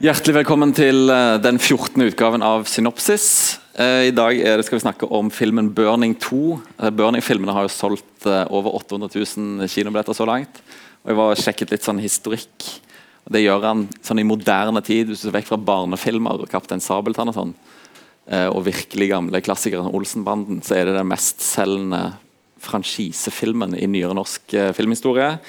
Hjertelig velkommen til eh, den 14. utgaven av Synopsis. Eh, I dag er det, skal vi snakke om filmen 'Burning 2'. Eh, Burning-filmene har jo solgt over 800 000 kinobilletter så langt. Og Jeg var sjekket litt sånn historikk. Det gjør han sånn i moderne tid, hvis du ser vekk fra barnefilmer og 'Kaptein Sabeltann' og sånn, og virkelig gamle klassikere som Olsenbanden, så er det den mestselgende franchisefilmen i nyere norsk filmhistorie.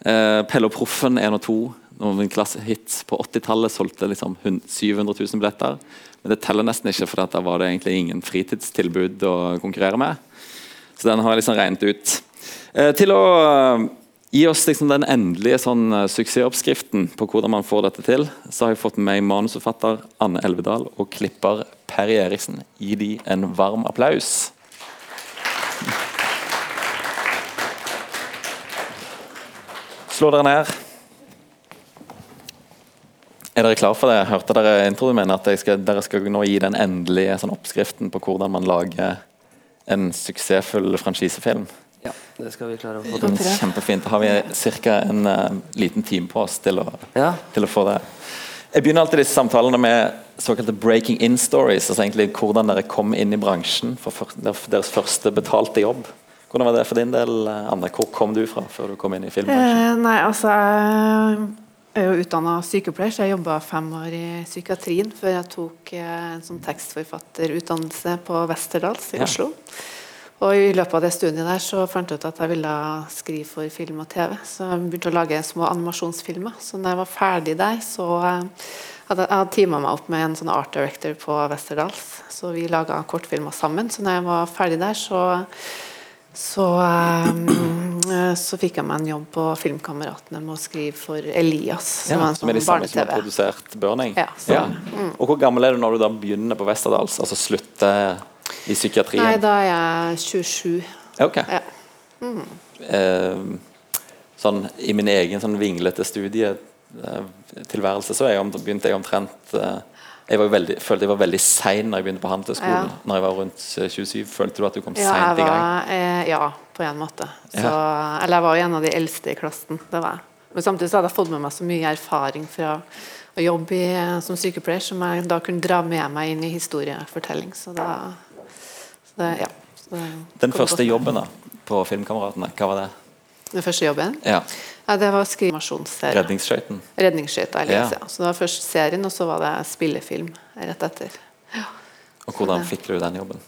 Pelle og Proffen 1 og 2 noen på 80-tallet solgte liksom 700 000 billetter. Men det teller nesten ikke, for da var det egentlig ingen fritidstilbud å konkurrere med. Så den har jeg liksom regnet ut. Eh, til å eh, gi oss liksom den endelige sånn, eh, suksessoppskriften på hvordan man får dette til, så har jeg fått med meg manusforfatter Anne Elvedal og klipper Perry Eriksen. Gi de en varm applaus. Slå dere ned. Er dere klar for det? Jeg Hørte dere introen min? At skal, dere skal nå gi den endelige sånn, oppskriften på hvordan man lager en suksessfull franchisefilm? Ja, det skal vi klare å få til. Kjempefint. Da har vi ca. en uh, liten time på oss til å, Ja. til å få det. Jeg begynner alltid disse samtalene med såkalte breaking in stories. altså egentlig Hvordan dere kom inn i bransjen for for deres første betalte jobb. Hvordan var det for din del, eh, Anne? Hvor kom du fra før du kom inn i filmbransjen? Eh, nei, altså Jeg er jo utdanna sykepleier, så jeg jobba fem år i psykiatrien før jeg tok eh, en sånn tekstforfatterutdannelse på Westerdals i Ja. Oslo. Og I løpet av det studiet der så fant jeg ut at jeg ville skrive for film og TV. Så jeg begynte å lage små animasjonsfilmer. Så når jeg var ferdig der, så eh, hadde jeg teama meg opp med en sånn art director på Westerdals. Så vi laga kortfilmer sammen. Så når jeg var ferdig der, så så, eh, så fikk jeg meg en jobb på Filmkameratene med å skrive for Elias. Som Ja, en som er de sånn samme som har produsert 'Burning'? Ja, så- mm. Og Hvor gammel er du når du da begynner på Westerdals? Altså slutter i psykiatrien? Nei, da er jeg 27. Ok. Ja. Eh, sånn, I min egen sånn vinglete studietilværelse så er jeg om, begynte jeg omtrent eh, Jeg var veldig, følte jeg var veldig sein når jeg begynte på Handelshøyskolen. Ja. Når jeg var rundt eh, 27. Følte du at du kom Ja, seint i gang? eh, ja, på en måte. Så, Eller jeg var jo en av de eldste i klassen. Det var jeg. Men samtidig så hadde jeg fått med meg så mye erfaring fra å jobbe i, som sykepleier som jeg da kunne dra med meg inn i historiefortelling. Så da så det, ja. Så det Den første godt jobben da, på Filmkameratene, hva var det? Den første jobben? Ja, Ja, det var skrivemasjonsserie. Redningsskøyten? Redningsskøyta. Ja. Ja. Så det var først serien, og så var det spillefilm rett etter. Og hvordan fikk du den jobben?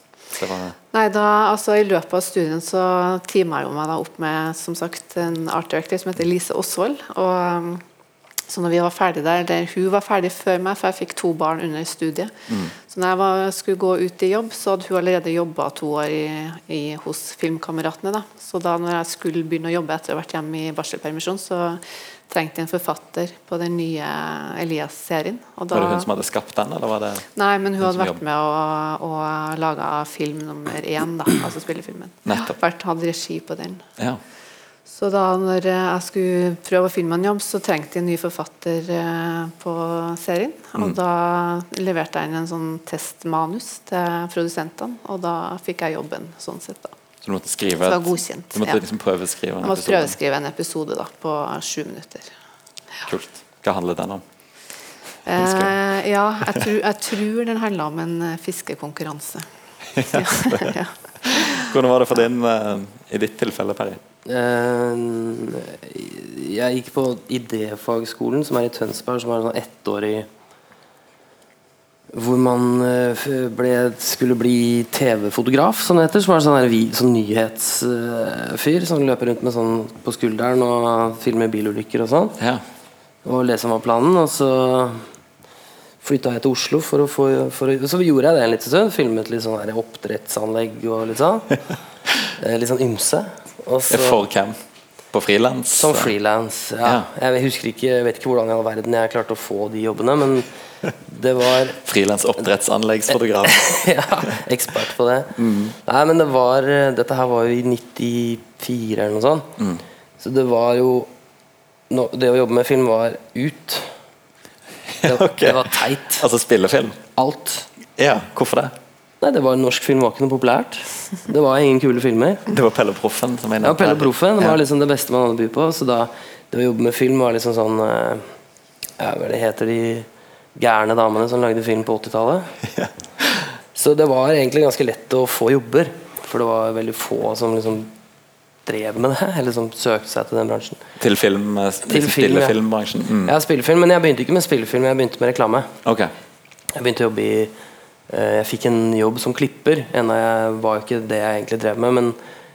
Nei, da, altså I løpet av studien så teama jeg meg da opp med som sagt, en art director som heter Lise Osvold. Og, um, så når vi var ferdig der, eller Hun var ferdig før meg, for jeg fikk to barn under studiet. Så når jeg var, skulle gå ut i jobb, så hadde hun allerede jobba to år i, i, hos Filmkameratene. da. Så da når jeg skulle begynne å jobbe etter å ha vært hjemme i barselpermisjon, så trengte en forfatter på den nye Elias-serien. Var det hun som hadde skapt den, eller var det Nei, men hun Hun hadde vært med og, og laga film nummer én, da, altså spillefilmen. Nettopp. Vært hadde regi på den. Ja. Så da når jeg skulle prøve å finne meg en jobb, så trengte jeg en ny forfatter eh, på serien. Og Mm. da leverte jeg inn en sånn testmanus til produsentene, og da fikk jeg jobben sånn sett, da. Så du måtte skrive et- godkjent. Du måtte ja. liksom prøveskrive en Jeg måtte episode. prøveskrive en episode da, på sju minutter. Kult. Hva handler den om? Eh, ja, jeg tror, jeg tror den handler om en eh, fiskekonkurranse. ja. Hvordan var det for din, eh, i ditt tilfelle, Perry? Eh, jeg gikk på Idéfagskolen, som er i Tønsberg, som er en sånn ettårig hvor man eh, ble, skulle bli TV-fotograf, som det heter. Som var en sånn, sånn nyhetsfyr som løper rundt med sånn på skulderen og filmer bilulykker og sånn. Ja. Og det som var planen. Og så flytta jeg til Oslo for å få for å, Så gjorde jeg det en liten stund. Filmet litt sånn oppdrettsanlegg og litt sånn. Eh, Litt sånn ymse. Så, For hvem? På frilans? som frilans. Ja. Jeg husker ikke, jeg vet ikke hvordan i all verden jeg klarte å få de jobbene, men det var Frilans oppdrettsanleggsfotograf. ja, ekspert på det. Nei, men det var Dette her var jo i 94 eller noe sånt. Så det var jo no, Det å jobbe med film var ut. Det, okay. det var teit. Altså spillefilm? Alt. Ja, hvorfor det? Nei, det var Norsk film var ikke noe populært. Det var ingen kule filmer. Det var Pelle Proffen som jeg Ja, Pelle. Proffen var liksom det beste man hadde å by på. Så da det å jobbe med film var liksom sånn eh, ja, Hva det heter de gærne damene som lagde film på 80-tallet. Så det var egentlig ganske lett å få jobber, for det var veldig få som liksom drev med det, eller som søkte seg til den bransjen. Til film, eh, Til film, ja. spillefilmbransjen? Mm. Ja, spillefilm, men jeg begynte ikke med spillefilm, jeg begynte med reklame. Okay. Jeg begynte å jobbe i eh, Jeg fikk en jobb som klipper. enda jeg var ikke det jeg egentlig drev med. Men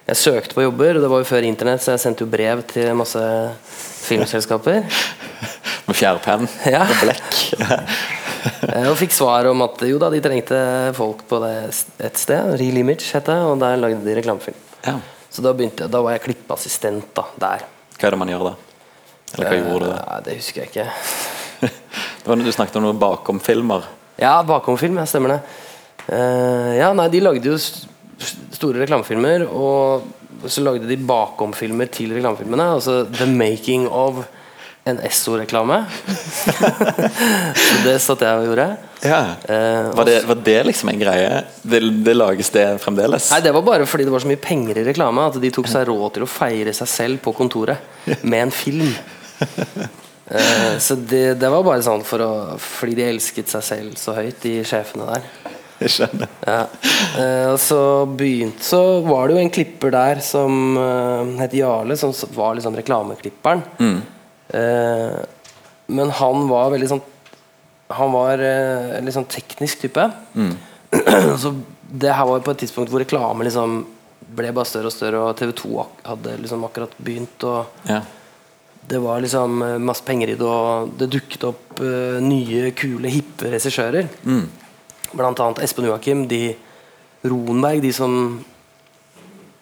jeg søkte på jobber, og det var jo før internett, så jeg sendte jo brev til masse filmselskaper. Med fjærpenn Ja. og blekk? Eh, Og fikk svar om at jo da, de trengte folk på det et sted. Real Image het det, og der lagde de reklamefilm. Ja. Så da, begynte, da var jeg klippeassistent da, der. Hva er det man gjør da? Eller hva gjorde du da? Eh, Nei, det husker jeg ikke. Det var, du snakket om noe bakom filmer. Ja, bakomfilm, ja, stemmer det. Uh, ja, nei, de lagde jo store reklamefilmer, og så lagde de bakomfilmer til reklamefilmene. Altså The Making of en Esso-reklame. så det satt jeg og gjorde. Ja. Eh, Var det, var det liksom en greie? Det, det lages det fremdeles? Nei, Det var bare fordi det var så mye penger i reklame at de tok seg råd til å feire seg selv på kontoret med en film. Eh, så det, det var bare sånn for å, fordi de elsket seg selv så høyt, de sjefene der. Jeg skjønner. Ja. Eh, og så begynte Så var det jo en klipper der som het Jarle, som var liksom reklameklipperen. Eh, men han var veldig sånn Han var eh, en litt sånn teknisk type. så det her var på et tidspunkt hvor reklame liksom ble bare større og større, og TV2 ak hadde liksom akkurat begynt. Og Ja. det var liksom eh, masse penger i det, og det dukket opp uh, nye, kule, hippe regissører. Blant annet Espen Joakim, de Ronberg, de som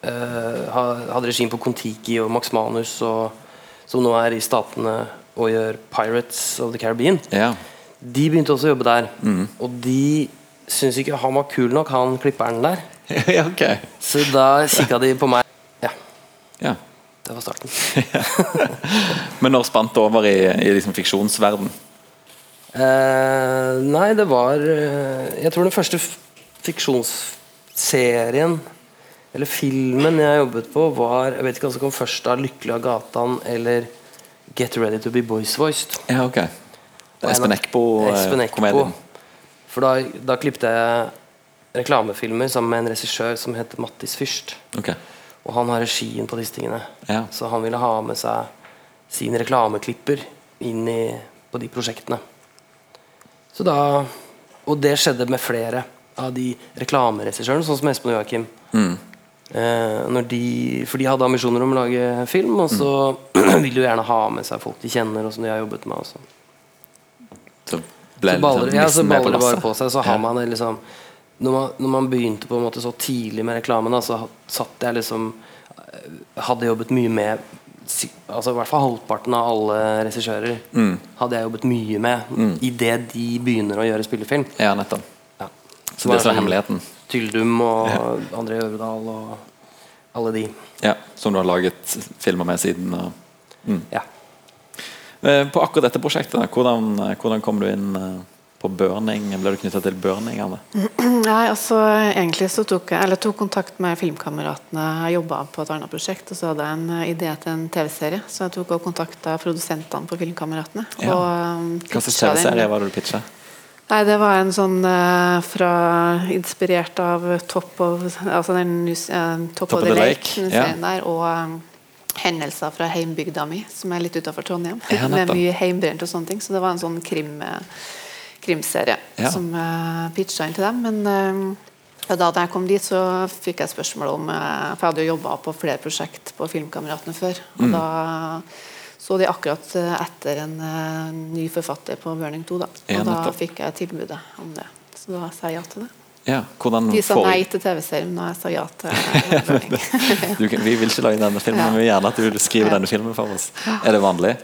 uh, hadde regim på Kon-Tiki og Max Manus, og som nå er i Statene og gjør Pirates of the Caribbean. ja. De begynte også å jobbe der. Og de syntes ikke han var kul nok, han klipperen der. ja, okay. Så da kikka de på meg. Ja, Ja. det var starten. Men når spant det over i, i liksom fiksjonsverden? Eh, nei, det var eh, Jeg tror den første fiksjonsserien eller filmen jeg jobbet på, var Jeg vet ikke hva som kom først av 'Lykkelig av gatan' eller 'Get Ready to be Boys Voiced'. Ja, ok. Espen Eckbo-komedien. For da, da klippet jeg reklamefilmer sammen med en regissør som heter Mattis Fyrst. Ok. Og han har regien på disse tingene. Ja. Så han ville ha med seg sin reklameklipper inn i, på de prosjektene. Så da Og det skjedde med flere av de reklameregissørene, sånn som Espen og Joakim. Eh, de, for de hadde ambisjoner om å lage film, og så vil de jo gjerne ha med seg folk de kjenner, og som de har jobbet med. Også. Så ble Så baller, liksom ja, så baller det bare på seg. Så har man det liksom når man, når man begynte på en måte så tidlig med reklamen, da, så satt jeg liksom eh, Hadde jobbet mye med Altså I hvert fall halvparten av alle regissører Mm. hadde jeg jobbet mye med idet de begynner å gjøre spillefilm. Ja, nettopp. Ja. Så det er sånn, hemmeligheten. Tyldum og André Øvredal og alle de. Ja, Som du har laget filmer med siden. Og... Ja. Eh, På akkurat dette prosjektet, da, hvordan, eh, hvordan kom du inn eh, på burning? Ble du knytta til burning? Nei, altså egentlig så tok jeg eller tok kontakt med Filmkameratene. Jeg jobba på et annet prosjekt, og så hadde jeg en idé til en TV-serie. Så jeg tok og kontakta produsentene på Filmkameratene. Ja. Hva slags. TV-serie var det du pitcha? Nei, det var en sånn eh, fra Inspirert av Top of Altså den eh, Top, of the, Lake, den ja. der, og um, hendelser fra heimbygda mi, som er litt utafor Trondheim. Ja, med mye heimbrent og sånne ting. Så det var en sånn krim, eh, krimserie Ja. som uh, pitcha inn til dem. Men eh, da jeg kom dit, så fikk jeg spørsmål om eh, For jeg hadde jo jobba på flere prosjekt på Filmkameratene før. Mm. Og da så de akkurat eh, etter en eh, ny forfatter på Burning 2. Da. Ja, Og da fikk jeg tilbudet om det. Så da sa jeg ja til det. Ja, hvordan De sa får- nei til TV-serien, og jeg sa ja til eh, Burning. Du, vi vil ikke lage denne filmen, Ja. men vi vil gjerne at du skriver Ja. denne filmen for oss. Er det vanlig?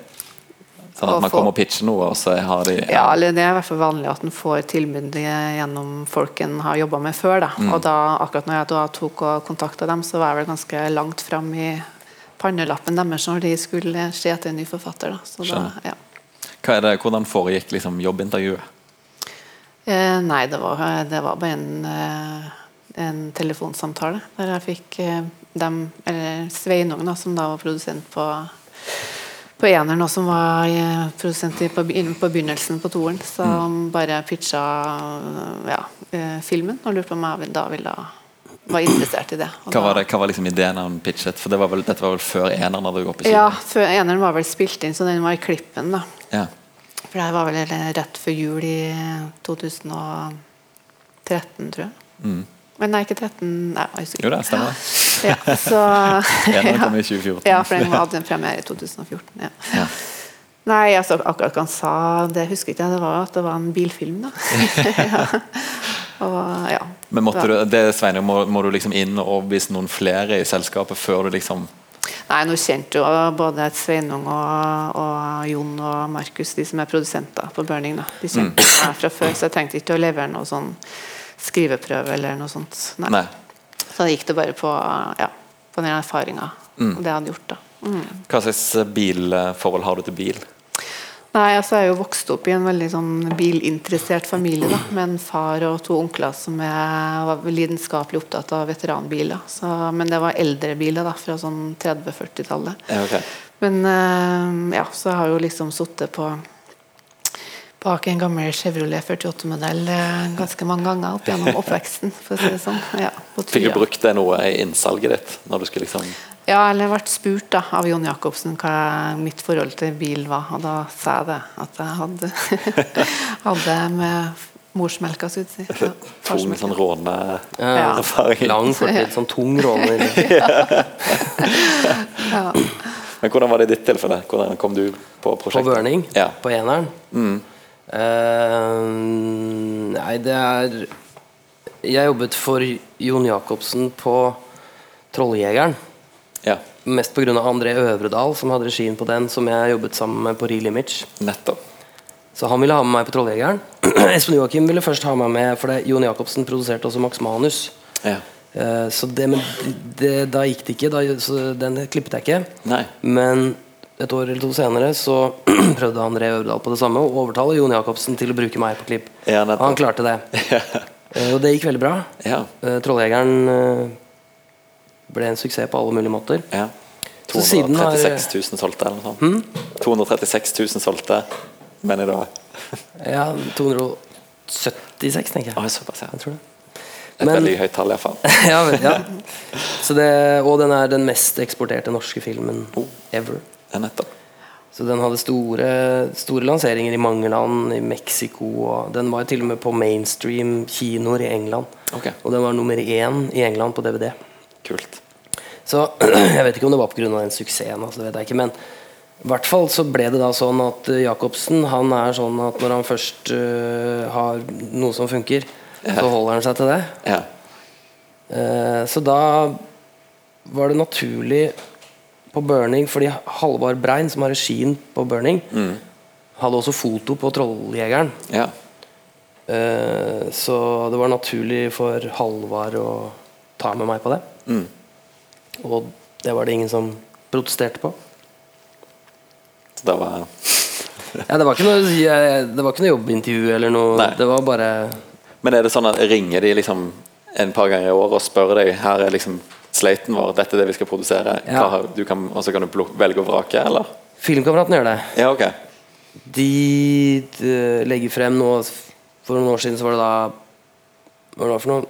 Sånn at man får, kommer og pitcher noe, og så har de Ja, eller Det er i hvert fall vanlig at en får tilbud gjennom folk en har jobba med før. Da. Mm. Og da, akkurat når jeg da tok og kontakta dem, så var jeg vel ganske langt fram i pannelappen deres når de skulle se etter en ny forfatter. Da. Så da, ja. Det, Hvordan foregikk liksom, jobbintervjuet? eh, nei, det var, det var bare en, eh, en telefonsamtale der jeg fikk eh, dem, eller Sveinung, da, som da var produsent på på eneren som var eh, produsent på, på begynnelsen på toeren, som bare pitcha ja, filmen og lurte på om jeg da ville var interessert i det. Hva var, det, hva var liksom ideen han pitchet? For det var vel, Dette var vel før eneren hadde gått på kino? Ja, før eneren var vel spilt inn, så den var i klippen. da. Ja. For det var vel rett før jul i 2013, tror jeg. Mm. Men nei, ikke 13 Nei, jeg husker Jo, da, det stemmer. Ja, så, Eneren kom i 2014. Ja, for den hadde en premiere i 2014. Ja. Ja. Nei, altså, akkurat hva han sa, det husker ikke jeg. Det var at det var en bilfilm, da. ja. Og, ja. Men måtte du, det, Sveinung, må, må du liksom inn og overbevise noen flere i selskapet før du liksom Nei, nå kjente jo både Sveinung og, og Jon og Markus, de som er produsenter på Burning, da. de kjente meg fra før, så jeg trengte ikke å levere noe sånn skriveprøve eller noe sånt. Nei. Nei. Så gikk det bare på, ja, på den erfaringa og det jeg hadde gjort. da. Mm. Hva slags bilforhold har du til bil? Nei, altså Jeg er jo vokst opp i en veldig sånn bilinteressert familie. da, Med en far og to onkler som er, var lidenskapelig opptatt av veteranbiler. Så, men det var eldre biler da, fra sånn 30-40-tallet. Ja, ok. Men eh, ja, så har jeg jo liksom sittet på bak en gammel Chevrolet 48-modell eh, ganske mange ganger opp gjennom oppveksten. for å si det sånn. Ja, Fikk du brukt det noe i innsalget ditt? Når du skulle liksom Ja, eller ble spurt da, av Jon Jacobsen hva mitt forhold til bil var, og da sa jeg det. At jeg hadde, hadde med morsmelka, skulle jeg si. Ja, tung sånn sånn Ja. Lang fortid, sånn tung råner. Men hvordan var det i ditt tilfelle? Hvordan kom du på På prosjektet? burning, Ja. på eneren. Eh, nei, det er Jeg jobbet for Jon Jacobsen på Trolljegeren. ja, Mest pga. André Øvredal, som hadde regien på den, som jeg jobbet sammen med på Real Image. nettopp. Så han ville ha med meg på Trolljegeren. Espen Joakim ville først ha meg med, for det, Jon Jacobsen produserte også Max Manus. Ja. Uh, så det, men det, da gikk det ikke, da, så den klippet jeg ikke. Nei. Men et år eller to senere så prøvde André Øvredal på det samme å overtale Jon Jacobsen til å bruke meg på klipp. Ja, Og han klarte det. Eh, og det gikk veldig bra. Ja. Eh, Trolljegeren eh, ble en suksess på alle mulige måter. ja. Så siden har- 236 000 solgte, eller noe sånt. 236 000 solgte, men i dag Ja, 276, tenker jeg. Oi, såpass, ja. jeg tror det. Et Men- veldig høyt tall, iallfall. ja, ja. Så det, og den er den mest eksporterte norske filmen ever. Ja, nettopp. Så den hadde store, store lanseringer i mange land, i Mexico og Den var til og med på mainstream kinoer i England. Okay. Og den var nummer én i England på DVD. Kult. Så jeg vet ikke om det var pga. den suksessen, altså, det vet jeg ikke. Men i hvert fall så ble det da sånn at eh, Jacobsen han er sånn at når han først uh, har noe som funker, så holder han seg til det. Ja. Uh, så da var det naturlig på Burning, fordi Halvard Brein, som har regien på Burning, hadde også foto på Trolljegeren. ja. Uh, så det var naturlig for Halvard å ta med meg på det. Mm. Og det var det ingen som protesterte på. Så det var Ja, det var ikke noe, det var ikke noe jobbintervju eller noe. Nei. Det var bare Men er det sånn at ringer de liksom en par ganger i året og spør deg Her er liksom slaten vår, dette er det vi skal produsere, Ja. Hva du kan, og så kan du velge og vrake, eller? Filmkameratene gjør det. Ja, ok. De, de legger frem nå For noen år siden så var det da Hva var det for noe?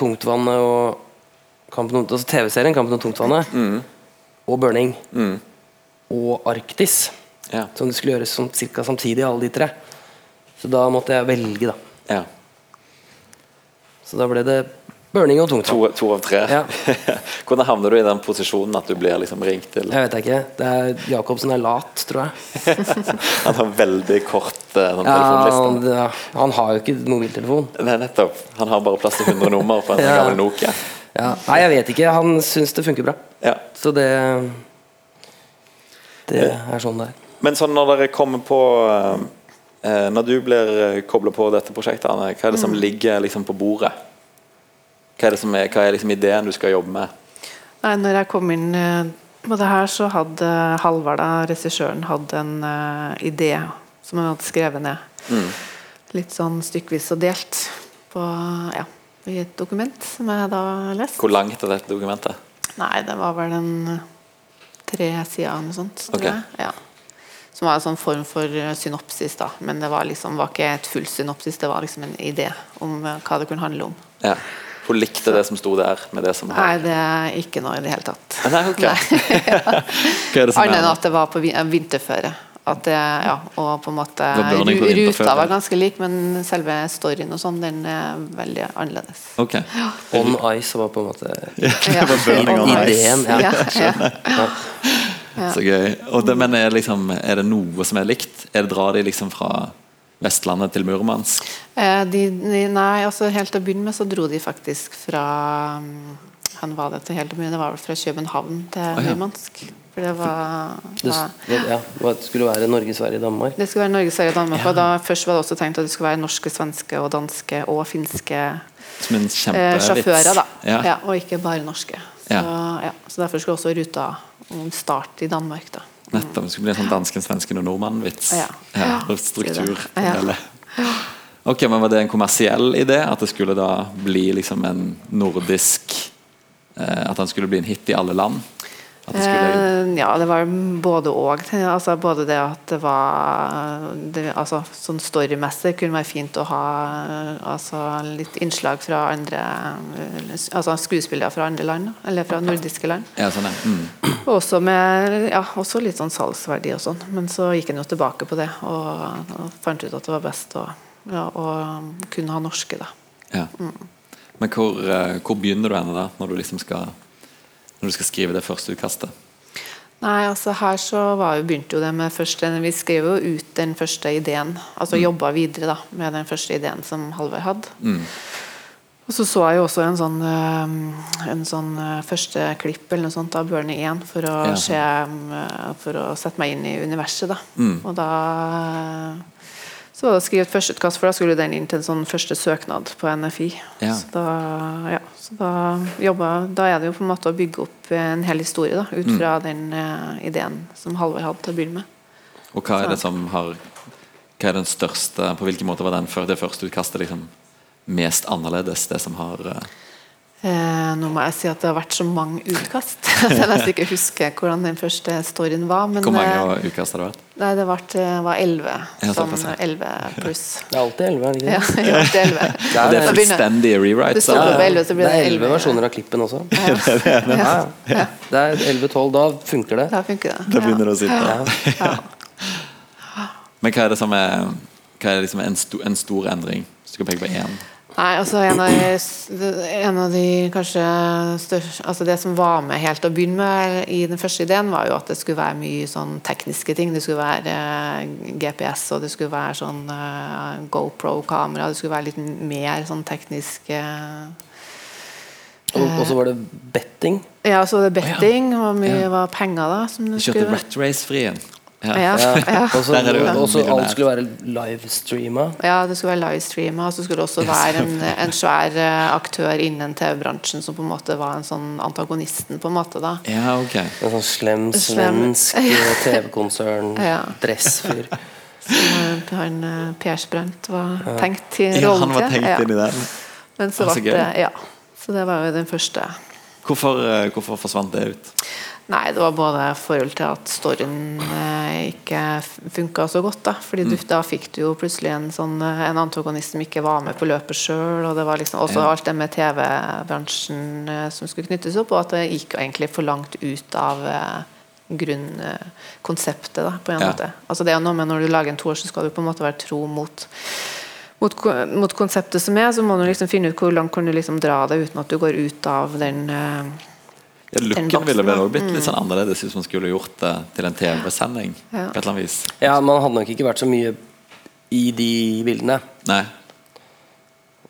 Tungtvannet og Kampen om, altså TV-serien Kampen om tungtvannet. Og Burning. Og Arktis. Ja. Som det skulle gjøres sånn, cirka samtidig, alle de tre. Så da måtte jeg velge, da. ja. Så da ble det Burning og tungt. To, to av tre. Ja. Hvordan havner du i den posisjonen at du blir liksom ringt til Jeg vet ikke. Det er, Jacobsen er lat, tror jeg. Han har veldig kort uh, Ja, han, ja, han har jo ikke mobiltelefon. Er nettopp. Han har bare plass til 100 nummer på en Ja. gammel Nokia. Ja. Nei, jeg vet ikke. Han syns det funker bra. Ja. Så det Det er sånn det er. Men sånn når dere kommer på eh, eh, Når du blir kobla på dette prosjektet, Anne, hva er det som ligger liksom på bordet? Hva er, det som er, hva er liksom ideen du skal jobbe med? Nei, når jeg kom inn eh, på det her, så hadde Halvard, regissøren, hadde en uh, idé som han hadde skrevet ned. Litt sånn stykkevis og delt på, ja, i et dokument som jeg da leste. Hvor langt er dette dokumentet? Nei, det var vel en tre sider eller noe sånt. Okay. Ja. Som var en sånn form for eh, synopsis, da. Men det var liksom var ikke et fullt synopsis, det var liksom en idé om eh, hva det kunne handle om. Ja. Hun likte det som sto der, med det som Nei, det er ikke noe i det hele tatt. Nei, ok. Hva er det som Annet enn at det var på eh, vinterføre. At det, ja, og på en måte. Ruta var ganske lik, men selve storyen og sånn, den er veldig annerledes. Ok. On Ice var på en måte Ja. Ideen. Ja. Ja, ja. Ja. Så gøy. Og det, men er, liksom, er det noe som er likt? Er det Drar de liksom fra Vestlandet til Murmansk? Eh, De, de, nei, altså helt til å begynne med så dro de faktisk fra mm, Han var det til helt mye, det var vel fra København til ja. Murmansk. For det var, Det, var ja, det skulle være Norge, Sverige, Danmark. Det skulle være Norge, Sverige Danmark. Danmark. Og da først var det også tenkt at det skulle være norske, svenske og danske og finske Som en eh, sjåfører, da. Ja. Ja, og ikke bare norske. Så, Ja. ja. så derfor skulle også ruta starte i Danmark, da. Nettopp. Det skulle bli en sånn dansken, svensken og nordmann-vits. Ja. Ja, struktur. Ja. på det hele. Ok, men Var det en kommersiell idé? At det skulle da bli liksom en nordisk eh, At han skulle bli en hit i alle land? Det Eh, ja, det var både og. Altså, både det at det var det, altså, Sånn storymessig kunne være fint å ha altså, litt innslag fra andre Altså skuespillere fra andre land, eller fra nordiske land. ja, sånn, ja. Mm. Også med ja, også litt sånn salgsverdi og sånn. Men så gikk en jo tilbake på det og, og fant ut at det var best å, ja, å kunne ha norske, da. Ja. Men hvor, eh, hvor begynner du henne da, når du liksom skal Når du skal skrive det første utkastet? Nei, altså her så var jo, begynte jo det med første Vi skrev jo ut den første ideen. Altså jobba videre da med den første ideen som Halvard hadde. Mm. Og så så jeg jo også en sånn, eh, en sånn eh, første klipp eller noe sånt av Børne 1 for å, Ja. se, eh, for å sette meg inn i universet. da. Mm. Og da eh, så var det å skrive et førsteutkast, for da skulle den inn til en sånn første søknad på NFI. Ja. Så da, ja, så da, jobba, da er det jo på en måte å bygge opp en hel historie da, ut Mm. fra den uh, ideen som Halvor hadde til å begynne med. Og hva er det som har Hva er den største På hvilken måte var den før det første utkastet liksom mest annerledes? Det som har eh, Eh, nå må jeg si at det har vært så mange utkast. jeg nesten ikke husker hvordan den første storyen var. Men Hvor mange eh, utkast har det vært? nei, det var, det var 11. Sånn 11 pluss. Det er alltid elleve, er det Ja, ikke det? ja, det er 11. Og det er fullstendig rewrite. Det ja, ja. 11, så blir det det er elleve 11. versjoner av klippen også. Ja. Det er 11-12, da funker det. da funker det. Da begynner det å sitte. Ja. Ja. Men hva er det som er Hva er liksom en, sto, en stor endring? Hvis du kan peke på én? Nei, altså en av, de, en av de kanskje største Altså det som var med helt å begynne med i den første ideen, var jo at det skulle være mye sånn tekniske ting. Det skulle være eh, GPS, og det skulle være sånn eh, GoPro-kamera. Det skulle være litt mer sånn teknisk eh, Og så var det betting. Ja, så var det betting, og mye Ja. var penger, da. Som Du det kjørte skulle Rat Race-frien. Ja. Ja, Ja. ja. Og så alt skulle være livestreama. Ja, det skulle være livestreama, og så skulle det også være en, en svær eh, aktør innen TV-bransjen som på en måte var en sånn antagonisten, på en måte. da ja, ok. En sånn slem svensk eh, TV-konsern, Ja. dressfyr. Som eh, han Per Sprent var tenkt til Ja, rollen han var til. tenkt Ja. inn i den. Men så så ble det Ja. Så det var jo den første. Hvorfor, eh, hvorfor forsvant det ut? Nei, det var både forhold til at storyen eh, ikke funka så godt. da Fordi Mm. da fikk du jo plutselig en sånn eh, En antagonist som ikke var med på løpet sjøl. Og det var liksom også Ja. alt det med TV-bransjen eh, som skulle knyttes opp, og at det gikk egentlig for langt ut av eh, grunnkonseptet, da, på en Ja. måte. Altså det er noe med Når du lager en toer, så skal du på en måte være tro mot mot, mot konseptet som er, så må du liksom finne ut hvor langt kan du liksom dra det uten at du går ut av den eh, Ja, Looken ville vel også blitt litt sånn annerledes hvis man skulle gjort det til en TV-sending. Ja. På et eller annet vis. Ja, man hadde nok ikke vært så mye i de bildene. Nei.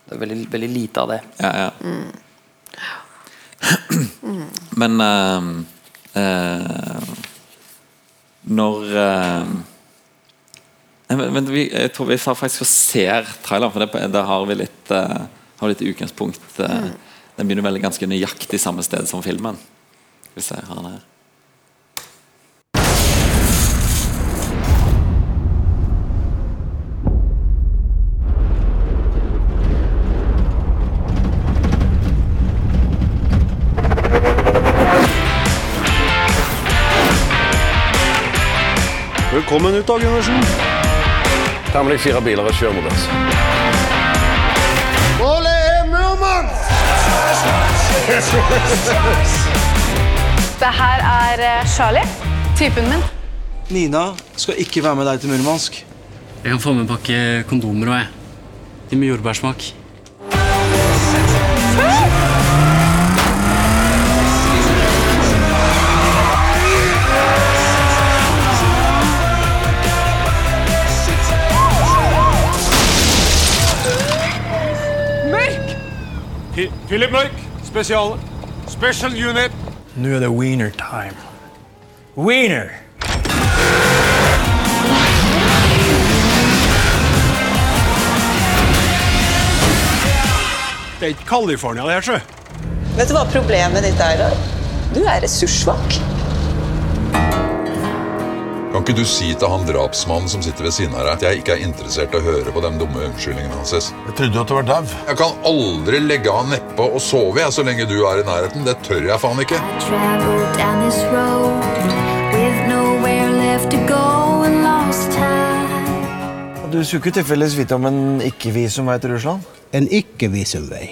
Det er veldig, veldig lite av det. Ja, ja. Men uh, uh, Når uh, men, vi, jeg tror vi faktisk ser traileren, for det, det har vi litt eh, Har litt utgangspunkt. eh, Den begynner vel ganske nøyaktig samme sted som filmen. Skal vi se, har den her. Velkommen ut, Dag Gundersen. Ta med deg fire biler og kjør mot oss. Det her er eh, Charlie, typen min. Nina skal ikke være med deg til Murmansk. Jeg kan få med en pakke kondomer òg, jeg. De med jordbærsmak. Philip Mørk, spesial. Special unit. Nå er det wiener time. Wiener! Det er ikke California, det her, sjø. Vet du hva problemet ditt er? da? Du er ressurssvak. Kan ikke du si til han drapsmannen som sitter ved siden av deg, at jeg ikke er interessert i å høre på de dumme unnskyldningene hans? Jeg trodde at du var dau. Jeg kan aldri legge av nedpå og sove jeg, så lenge du er i nærheten. Det tør jeg faen ikke. Travel down this road with nowhere left to go and lost time. Du skulle ikke tilfeldigvis vite om en ikke-visumvei til Russland? En ikke-visumvei.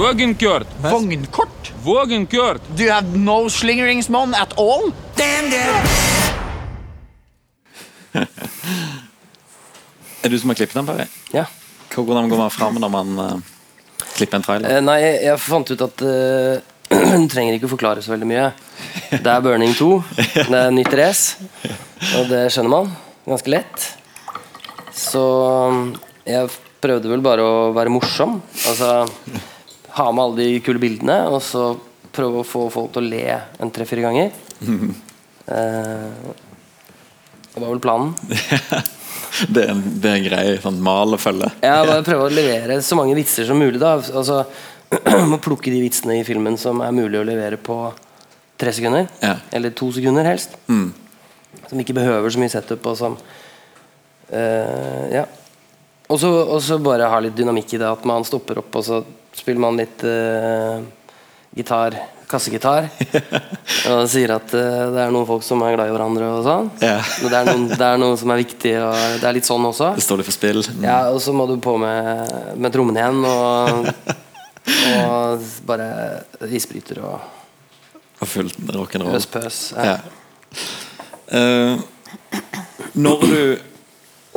Vågenkjørt. Vognkort? Vågenkjørt. Do you have no slingringsmonn at all? Er du som har klippet den, Perry? Ja. Hvordan går man fram når man uh, klipper en trailer? Eh, nei, jeg, jeg fant ut at uh, Du trenger ikke å forklare så veldig mye. Det er Burning 2. Det er nytt race. Og det skjønner man ganske lett. Så um, jeg prøvde vel bare å være morsom. Altså ha med alle de kule bildene, og så prøve å få folk til å le en tre-fire ganger. uh, det var vel planen. det, er en, det er en grei sånn mal å følge. ja, bare prøve å levere så mange vitser som mulig. da Altså Må plukke de vitsene i filmen som er mulig å levere på tre sekunder. Ja. Eller to sekunder, helst. Mm. Som ikke behøver så mye setup. Og som uh, Ja. Og så bare ha litt dynamikk i det. At man stopper opp, og så spiller man litt uh, gitar. Kassegitar. og sier at uh, det er noen folk som er glad i hverandre og sånn. Yeah. Det, er noen, det er noe som er viktig, og det er litt sånn også. Det står litt for spill. Mm. Ja, og så må du på med, med trommene igjen og, og bare isbryter og Og fullt rock'n'roll. pøs pøs. Ja. Ja. Uh, når du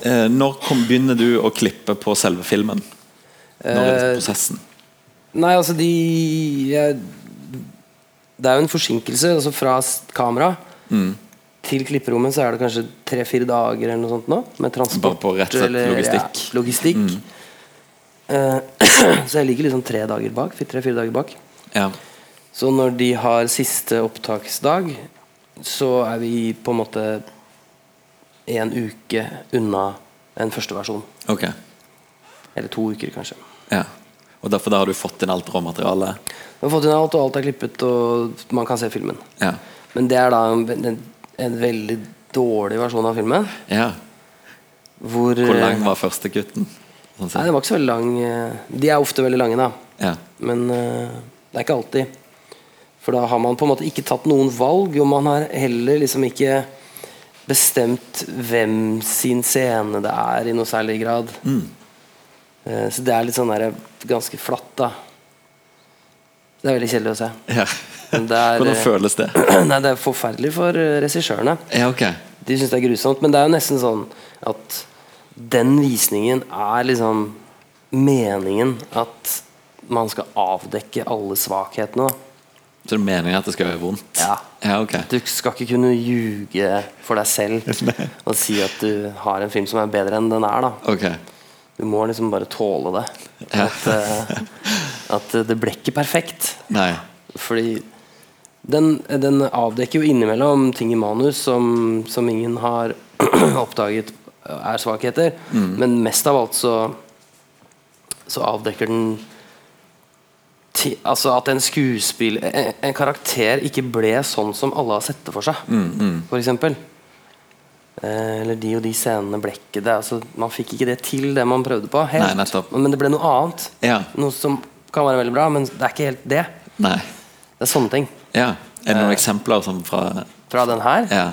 uh, Når kom, begynner du å klippe på selve filmen? Når er prosessen? Nei, altså de jeg, Det er jo en forsinkelse altså fra kamera Mm. til klipperommet så er det kanskje tre-fire dager eller noe sånt nå. Med transport Bare på rett og slett eller, logistikk. Ja, logistikk. Mm. Uh, så jeg ligger liksom tre dager bak. Tre-fire dager bak. Ja. Så når de har siste opptaksdag, så er vi på en måte en uke unna en første versjon. Okay. Eller to uker, kanskje. Ja. Og derfor har du fått inn alt råmaterialet? Vi har fått inn alt, og alt er klippet, og man kan se filmen. Ja. Men det er da en, en, en veldig dårlig versjon av filmen. ja. Hvor, Hvor lang var første gutten? Sånn? Nei, den var ikke så veldig lang. eh, De er ofte veldig lange, da. Ja. Men eh, det er ikke alltid. For da har man på en måte ikke tatt noen valg, og man har heller liksom ikke bestemt hvem sin scene det er, i noe særlig grad. Mm. Eh, Så det er litt sånn der, ganske flatt, da. Det er veldig kjedelig å se. ja. Er, Hvordan føles det? Nei, det er forferdelig for eh, regissørene. Ja, okay. De syns det er grusomt. Men det er jo nesten sånn at den visningen er liksom meningen at man skal avdekke alle svakhetene. Da. Så det er meningen at det skal gjøre vondt? Ja. Ja, okay. Du skal ikke kunne ljuge for deg selv og si at du har en film som er bedre enn den er. da Ok. Du må liksom bare tåle det. At, eh, at det ble ikke perfekt. Nei. Fordi Den, den avdekker jo innimellom ting i manus som, som ingen har oppdaget er svakheter. Mm. Men mest av alt så, så avdekker den ti, altså at en skuespill en, en karakter ikke ble sånn som alle har sett det for seg, Mm, mm. Eh, eller de og de scenene blekket det. Altså, man fikk ikke det til, det man prøvde på. Helt. Nei. Men det ble noe annet. Ja. Noe som kan være veldig bra, men det er ikke helt det. Nei. Det er sånne ting. Ja. Er det noen Eh. eksempler som fra Fra den her? Ja.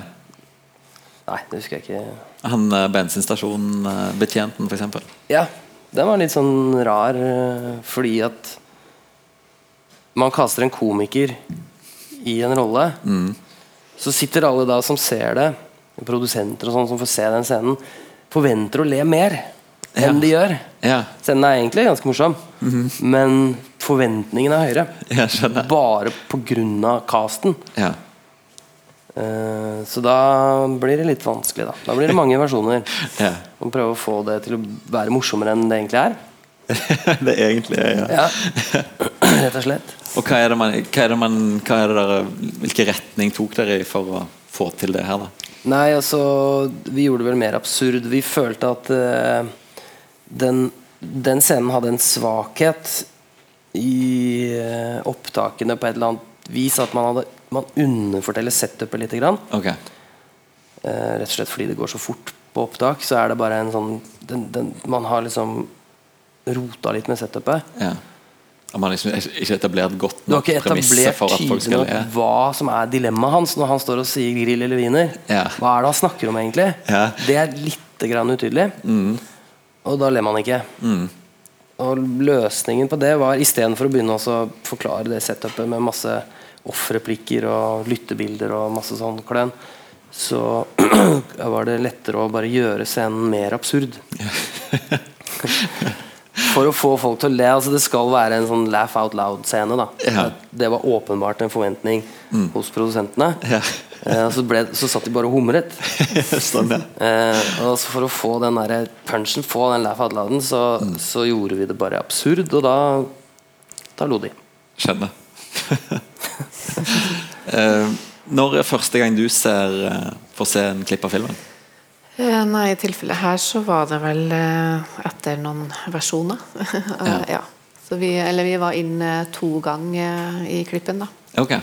Nei, det husker jeg ikke. Han eh, bensinstasjonbetjenten, f.eks. Ja, den var litt sånn rar eh, fordi at man kaster en komiker i en rolle. Mm. Så sitter alle da som ser det, produsenter og sånn som får se den scenen, forventer å le mer enn de gjør. Ja. Scenen er egentlig ganske morsom, Mhm. men forventningene er høyere. Jeg skjønner. Bare pga. casten. Ja. Eh, så da blir det litt vanskelig. Da Da blir det mange versjoner. Ja. Og prøve å få det til å være morsommere enn det egentlig er. det egentlig er ja. Ja, rett og slett. Og hva er det man, hva er det man hva er det der, Hvilken retning tok dere i for å få til det her, da? Nei, altså Vi gjorde det vel mer absurd. Vi følte at uh, den, den scenen hadde en svakhet i uh, opptakene på et eller annet vis. At man, hadde, man underforteller setupet litt. Grann. Ok. Uh, rett og slett fordi det går så fort på opptak. Så er det bare en sånn den, den, Man har liksom rota litt med setupet. Ja. Man liksom ikke etablert godt nok ikke premisser for at folk skal le? hva som er dilemmaet hans når han står og sier grill eller wiener. Ja. Hva er det han snakker om, egentlig? Ja. Det er litt grann utydelig. Mm. Og da ler man ikke. Mm. Og løsningen på det var istedenfor å begynne å forklare det setupet med masse off-replikker og lyttebilder og masse sånn kløn, så var det lettere å bare gjøre scenen mer absurd. For å få folk til å le. altså Det skal være en sånn laugh out loud-scene. Ja. Det var åpenbart en forventning Mm. hos produsentene. Ja. Eh, så, ble, så satt de bare og humret. sånn, ja. Eh, og så For å få den der punchen, få den laugh out louden, så, Mm. så gjorde vi det bare absurd, og da, da lo de. Skjønner. Eh, når er første gang du ser, eh, får se en klipp av filmen? Eh, Nei, i tilfellet her så var det vel eh, etter noen versjoner. Eh, Ja. ja. Så vi, eller vi var inne to ganger i klippen, da. Okay.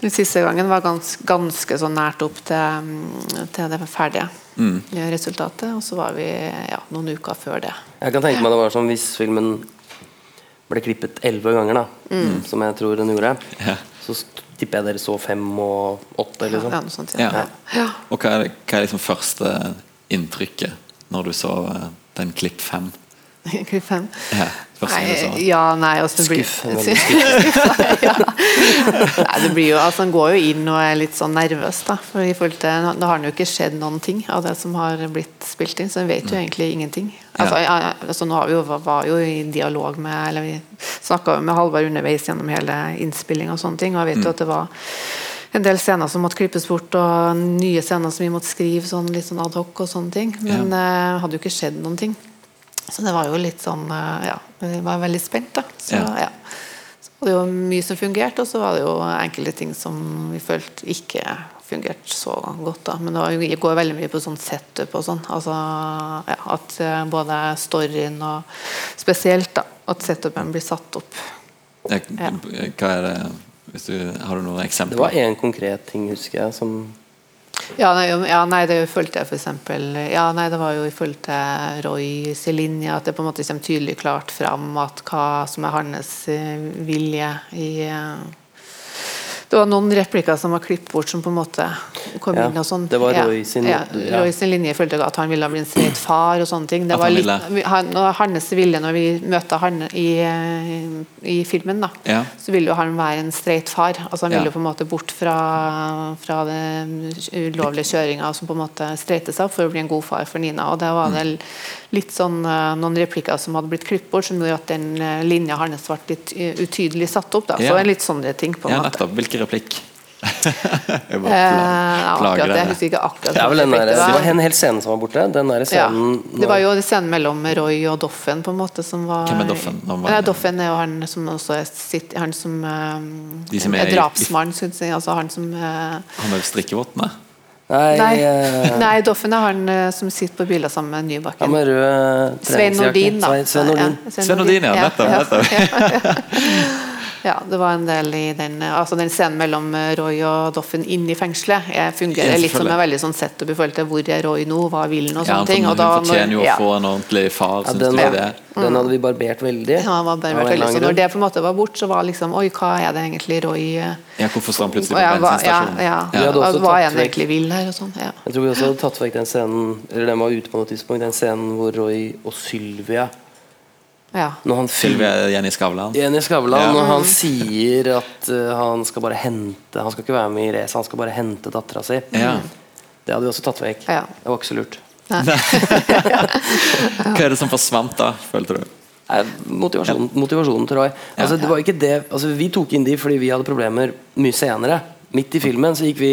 Den siste gangen var gans, ganske så nært opp til, mm, til det ferdige Mm. eh, resultatet. Og så var vi ja, noen uker før det. Jeg kan tenke meg det var sånn hvis filmen ble klippet elleve ganger, da Mm. som jeg tror den gjorde, Ja. så tipper jeg dere så fem og åtte. Liksom. Ja, noe sånt, Ja. Ja. Og hva er, hva er liksom første inntrykket når du så eh, den klipp fem? Klipp fem. Ja, Nei, ja, nei altså, det blir, Skuff, veldig skuff. ja. Nei, det blir jo, altså, Han går jo inn og er litt sånn nervøs. Da For i forhold til, Da har han jo ikke skjedd noen ting av det som har blitt spilt inn, så han vet jo egentlig ingenting. Altså, ja, altså, nå har vi jo, var jo i dialog med Eller vi snakka med Halvard underveis gjennom hele innspillinga og sånne ting, og jeg vet jo Mm. at det var en del scener som måtte klippes bort, og nye scener som vi måtte skrive sånn, litt sånn ad hoc og sånne ting. Men eh, hadde jo ikke skjedd noen ting. Så det var jo litt sånn uh, Ja, vi var veldig spent, da. Så, Ja. ja. Så var det jo mye som fungerte, og så var det jo enkelte ting som vi følte ikke fungerte så godt. da Men det var, går veldig mye på sånn setup og sånn. Altså, ja, at eh, både storyen og Spesielt da, at setupen blir satt opp. Ja, Ja. Hva er det du, Har du noen eksempler? Det var én konkret ting, husker jeg, som Ja, nei, ja, nei det følte jeg for eksempel Ja, nei, det var jo i forhold til Roy sin linje, at det på en måte kommer tydelig klart fram at hva som er hans eh, vilje i eh, Det var noen replikker som var klippet bort, som på en måte kom Ja, inn og sånn. det var Roy sin- ja, ja. Roy sin linje i forhold til at han ville bli en streit far og sånne ting. Det At var litt, ville- han, og hans vilje når vi møter han i, i filmen, da Ja. så vil jo han være en streit far. Altså Han vil Ja. jo på en måte bort fra, fra den ulovlige kjøringa som på en måte streite seg opp for å bli en god far for Nina. Og det var Mm. det litt sånn eh, noen replikker som hadde blitt klippet bort, som gjorde at den eh, linja hans ble litt eh, utydelig satt opp. da Ja. Så en litt sånne ting. på en Ja, måte nettopp. Hvilken replikk? Jeg Eh, akkurat. Jeg husker ikke akkurat Det var. den der, det det var. en hel scene som var borte. Den der Ja, det var jo scenen mellom Roy og Doffen, på en måte, som var Hvem er Doffen? Var Nei, Doffen er jo han som også er sitt, Han som, eh, som er er i- drapsmann, skulle jeg. Altså han som eh, Han med strikkevottene? Nei, Nei, eh, nei, Doffen er han eh, som sitter på bildet sammen med han Nybakken. med rød Svein. Nordin, da. Svein, Nordin. Ja, Sven Nordin, ja. Nettopp. ja, nettopp. ja, ja. Ja, det var en del i den Altså den scenen mellom eh, Roy og Doffen inne i fengselet. Jeg fungerer Ja, litt som en veldig sånn setup i forhold til hvor er Roy nå, hva vil han og sånne ja, ting. hun Og da, fortjener jo å få en ordentlig far, Ja, syns den, det? den hadde vi barbert veldig. Ja, var barbert veldig, så når det på en måte var bort, så var liksom Oi, hva er det egentlig Roy eh, Ja, hvorfor står han plutselig på ja, bensinstasjonen? ja. Hva, er han egentlig vil her og sånn. Ja. Jeg tror vi også hadde tatt vekk den scenen Eller den var ute på noe tidspunkt Den scenen hvor Roy og Sylvia Ja. Når Jenny Skavlan? Jenny Skavlan Ja. Når han sier at uh, han skal bare hente Han skal ikke være med i racet, han skal bare hente dattera si. Ja. Det hadde vi også tatt vekk. Ja. Det var ikke så lurt. Hva er det som forsvant da, følte du? Nei, motivasjonen, motivasjonen til Roy. Altså, det var ikke det, altså, vi tok inn de fordi vi hadde problemer mye senere. Midt i filmen så gikk vi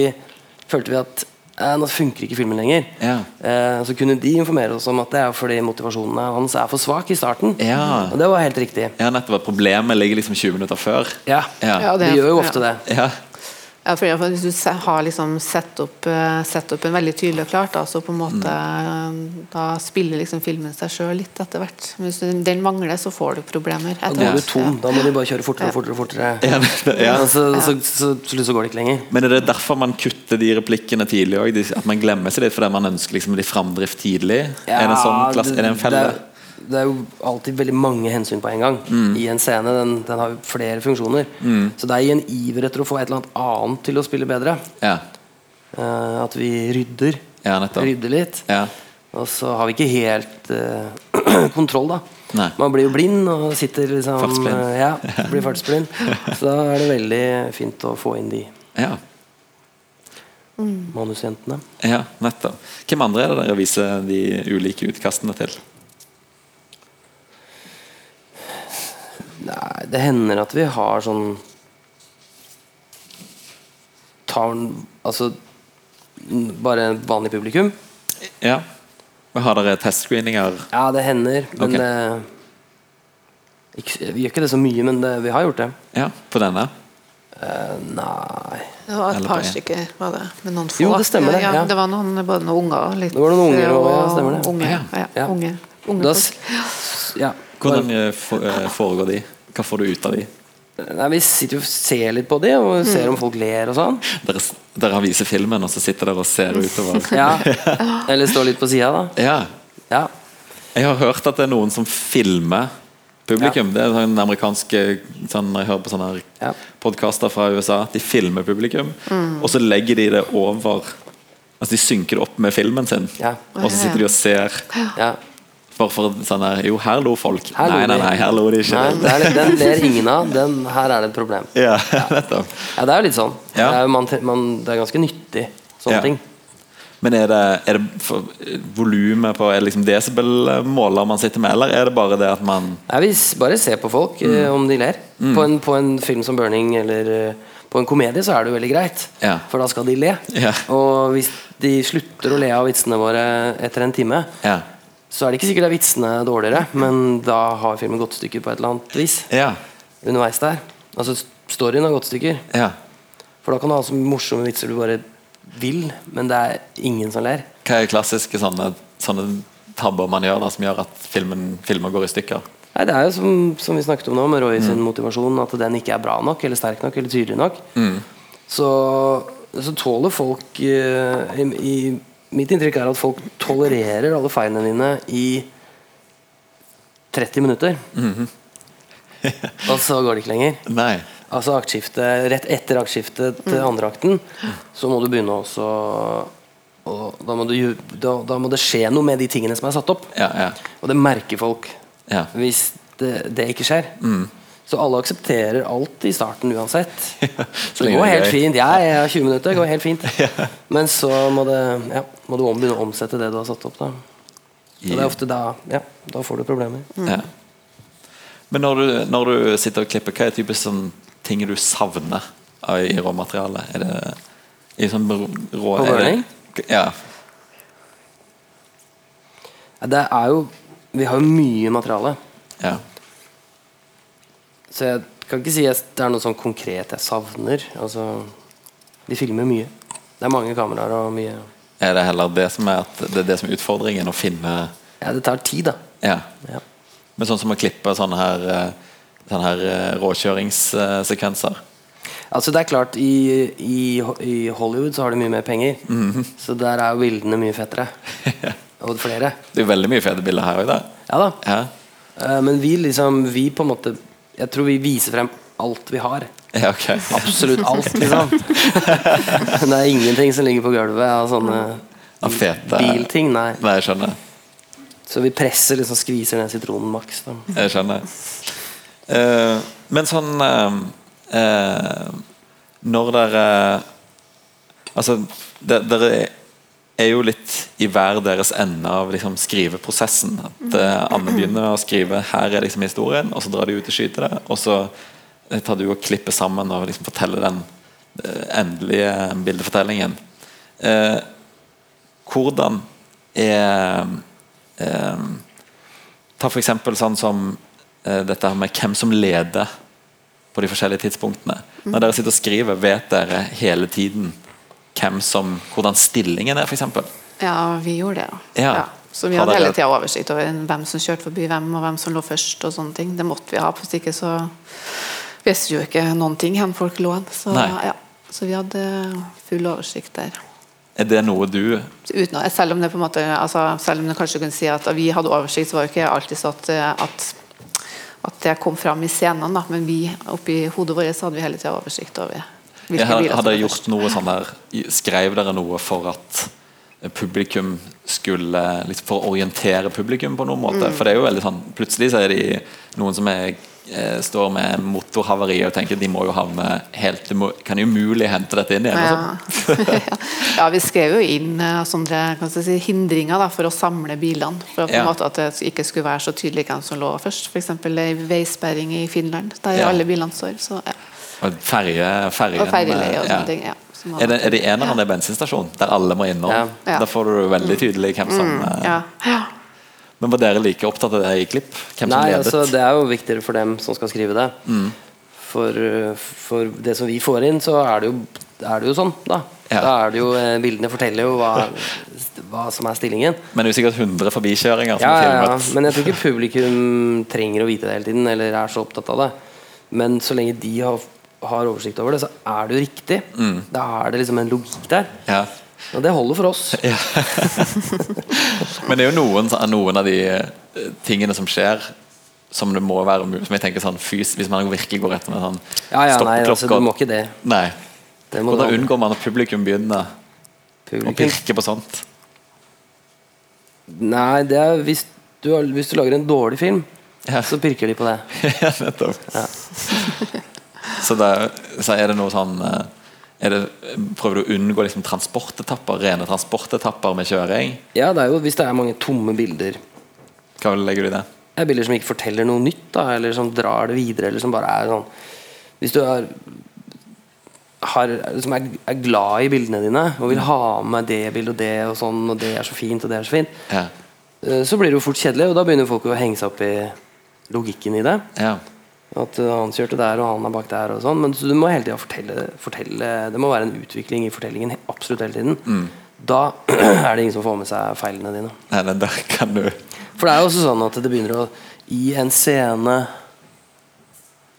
følte vi at nå funker ikke filmen lenger. Ja. Eh, så kunne de informere oss om at det er fordi motivasjonen hans er for svak i starten. Ja. Og det var helt riktig. Ja, nettopp at Problemet ligger liksom 20 minutter før. Ja, Ja. Det- gjør jo ja. ofte det. Ja. Ja, for Hvis du har liksom sett opp, eh, sett opp en veldig tydelig og klart, da, så på en måte Mm. eh, Da spiller liksom filmen seg sjøl litt etter hvert. Men Hvis den mangler, så får du problemer. Da går du tom. tom. Da må du bare kjøre fortere og fortere. fortere. Ja, det- ja. Så, så, så, så, så, så går det ikke lenger. Men er det derfor man kutter de replikkene tidlig òg? At man glemmer seg litt fordi man ønsker liksom litt framdrift tidlig? er, det en sånn klasse, er det en felle? Det det er jo alltid veldig mange hensyn på en gang i en scene. Den, den har flere funksjoner. Så det er i en iver etter å få et eller annet annet til å spille bedre. Ja. Uh, at vi rydder. ja. Rydder litt. Ja. Og så har vi ikke helt uh, kontroll, da. Nei. Man blir jo blind og sitter liksom Fartsblind. eh, ja, blir fartsblind. Så da er det veldig fint å få inn de Ja. manusjentene. ja, nettopp. Hvem andre er det dere viser de ulike utkastene til? Det hender at vi har sånn Tar Altså bare vanlig publikum. Ja. Og Har dere testscreeninger? Ja, det hender, men okay. det ikke, Vi gjør ikke det så mye, men det, vi har gjort det. Ja, på denne? Uh, nei Det var et Eller par stykker, var det. Med noen få. Jo, det stemmer det, Ja, ja. det var noen, både noen unger og litt Det var noen unger og- ja, stemmer det. Unge, Ja. ja, Ja. unge, unge Da, folk. ja. Hvordan eh, for- eh, foregår de? Hva får du ut av de? Nei, Vi sitter jo og ser litt på de, og ser om folk ler og sånn. Dere, dere viser filmen, og så sitter dere og ser utover? Ja. Eller står litt på sida, da. Ja. Ja. Jeg har hørt at det er noen som filmer publikum. Det er sånn amerikanske sånn, jeg hører på sånne Ja. podkaster fra USA, de filmer publikum, og så legger de det over Altså De synker det opp med filmen sin, Ja. og så sitter de og ser. ja. Bare for sånn der Jo, her lo folk. Her nei, nei, nei, her lo de ikke. Nei, litt- den ler ingen av. Den, her er det et problem. Ja, nettopp. Ja, det er jo litt sånn. Ja. Det, er, man, man, det er ganske nyttig, sånne Ja. ting. Men er det, er det volumet på Er det liksom desibelmåler man sitter med, eller er det bare det at man Nei, vi bare ser på folk, Mm. eh, om de ler. På, en, på en film som 'Burning' eller eh, på en komedie så er det jo veldig greit. Ja. For da skal de le. Ja. Og hvis de slutter å le av vitsene våre etter en time, Ja. Så er det ikke sikkert at vitsene er dårligere, men da har filmen gått stykker på et eller annet vis. Ja. Underveis der. Altså storyen har gått stykker. ja. For da kan du ha så morsomme vitser du bare vil, men det er ingen som ler. Hva er klassiske sånne, sånne tabber man gjør da som gjør at filmen, filmer går i stykker? Nei, Det er jo som, som vi snakket om nå, med Roy Mm. sin motivasjon, at den ikke er bra nok, eller sterk nok, eller tydelig nok. Mm. Så, så tåler folk uh, i, i, Mitt inntrykk er at folk tolererer alle feilene dine i 30 minutter. Mhm. og så går det ikke lenger. Nei. Altså aktskiftet, Rett etter aktskiftet til andre akten, så må du begynne også og da må, du, da, da må det skje noe med de tingene som er satt opp. Ja, ja. Og det merker folk Ja. hvis det, det ikke skjer. Så alle aksepterer alt i starten uansett. Så det går helt fint. Ja, ja, 20 minutter det går helt fint. Men så må, det, ja, må du begynne å omsette det du har satt opp. Da. Og det er ofte da, ja, da får du problemer. Ja. Men når du, når du sitter og klipper, hva er typisk sånn ting du savner av- i råmaterialet? Er det i sånn rå, På burning? Ja. Ja, Det er jo Vi har jo mye materiale. ja. Så jeg kan ikke si at det er noe sånn konkret jeg savner. Altså, vi filmer mye. Det er mange kameraer og mye Er det heller det som er, det er det som er utfordringen? Å finne Ja, det tar tid, da. Ja. Ja. Men sånn som å klippe sånne her, eh, sånne her eh, råkjøringssekvenser. Altså det er klart I, i, i Hollywood så har de mye mer penger. Mhm. Så der er jo bildene mye fettere. Og flere. Det er veldig mye fete bilder her òg, da. Ja da. Ja. Eh, Men vi liksom Vi på en måte Jeg tror vi viser frem alt vi har. Ja, okay. Absolutt alt, liksom. det er ingenting som ligger på gulvet av sånne Av fete bilting. Nei. Nei, jeg skjønner. Så vi presser liksom skviser ned sitronen maks. da. Jeg skjønner. Uh, men sånn uh, uh, Når dere Altså, dere er jo litt i hver deres ende av liksom, skriveprosessen. At eh, Anne begynner å skrive 'her er liksom historien', og så drar de ut og skyter det. Og så eh, tar du og klipper sammen og liksom forteller den eh, endelige bildefortellingen. Eh, hvordan er eh, Ta eksempel sånn som eh, dette med hvem som leder på de forskjellige tidspunktene. Når dere sitter og skriver, vet dere hele tiden som, hvordan stillingen er, f.eks.? Ja, vi gjorde det. Ja. Ja. Ja. Så vi hadde hele tida oversikt over hvem som kjørte forbi hvem, og hvem som lå først. og sånne ting. Det måtte vi ha, hvis ikke så visste vi jo ikke noen ting hvor folk lå. Så, ja. så vi hadde full oversikt der. Er det noe du Uten, selv om det på en måte altså, Selv om det kanskje kunne si at vi hadde oversikt, så var det ikke alltid så at, eh, at, at det kom fram i scenene. Men vi oppi hodet vårt så hadde vi hele tida oversikt over hvilke har, hadde som gjort noe sånn der Skrev dere noe for at publikum skulle liksom For å orientere publikum på noen måte? Mm. For det er jo veldig sånn Plutselig så er de noen som er, eh, står med motorhavari og tenker de må jo havne helt De må, kan umulig hente dette inn igjen. Ja. altså. ja, vi skrev jo inn eh, sånne kan si, hindringer da, for å samle bilene. For at, Ja. måte at det ikke skulle være så tydelig hvem som lå først. F.eks. ei veisperring i Finland, der Ja. alle bilene står. Så, ja. Og Ferje, ferjen, Og ferjeleie og ja. sånne ting. Ja, er det, Er det, en eller annen ja. bensinstasjon der alle må innom? Ja. Ja. Da får du veldig tydelig hvem som Mm, eh, ja. Ja. Men var dere like opptatt av det i klipp? Hvem Nei, altså Det er jo viktigere for dem som skal skrive det. Mm. For, uh, for det som vi får inn, så er det jo, er det jo sånn. Da Ja. Da er det jo eh, Bildene forteller jo hva, hva som er stillingen. Men det er jo sikkert 100 forbikjøringer som Ja, er ja, ja. filmet. Men jeg tror ikke publikum trenger å vite det hele tiden, eller er så opptatt av det. Men så lenge de har, har oversikt over det, så er det jo riktig. Mm. Da er det liksom en logikk der. Ja. Og det holder for oss. Men det er jo noen, noen av de eh, tingene som skjer som det må være mulig Som jeg tenker sånn fys, Hvis man virkelig går etter med sånn Ja, ja, nei, altså, du må ikke det. Nei. Det må Hvordan unngår man at publikum begynner å pirke på sånt? Nei, det er hvis du, hvis du lager en dårlig film, så pirker de på det. ja, nettopp. Så, det, så er det noe sånn eh, det, Prøver du å unngå liksom transportetapper, rene transportetapper med kjøring? Ja, det er jo hvis det er mange tomme bilder. Hva legger du i det? Det er bilder som ikke forteller noe nytt, da, eller som drar det videre, eller som bare er sånn Hvis du er, har, liksom er, er glad i bildene dine og vil ha med det bildet og det, og sånn, og det er så fint, og det er så fint, Ja. eh, så blir det jo fort kjedelig, og da begynner folk å henge seg opp i logikken i det. Ja. At han kjørte der, og han er bak der, og sånn. Men så du må hele tida fortelle, fortelle Det må være en utvikling i fortellingen absolutt hele tiden. Mm. Da er det ingen som får med seg feilene dine. Nei, men der kan du For det er jo også sånn at det begynner å I en scene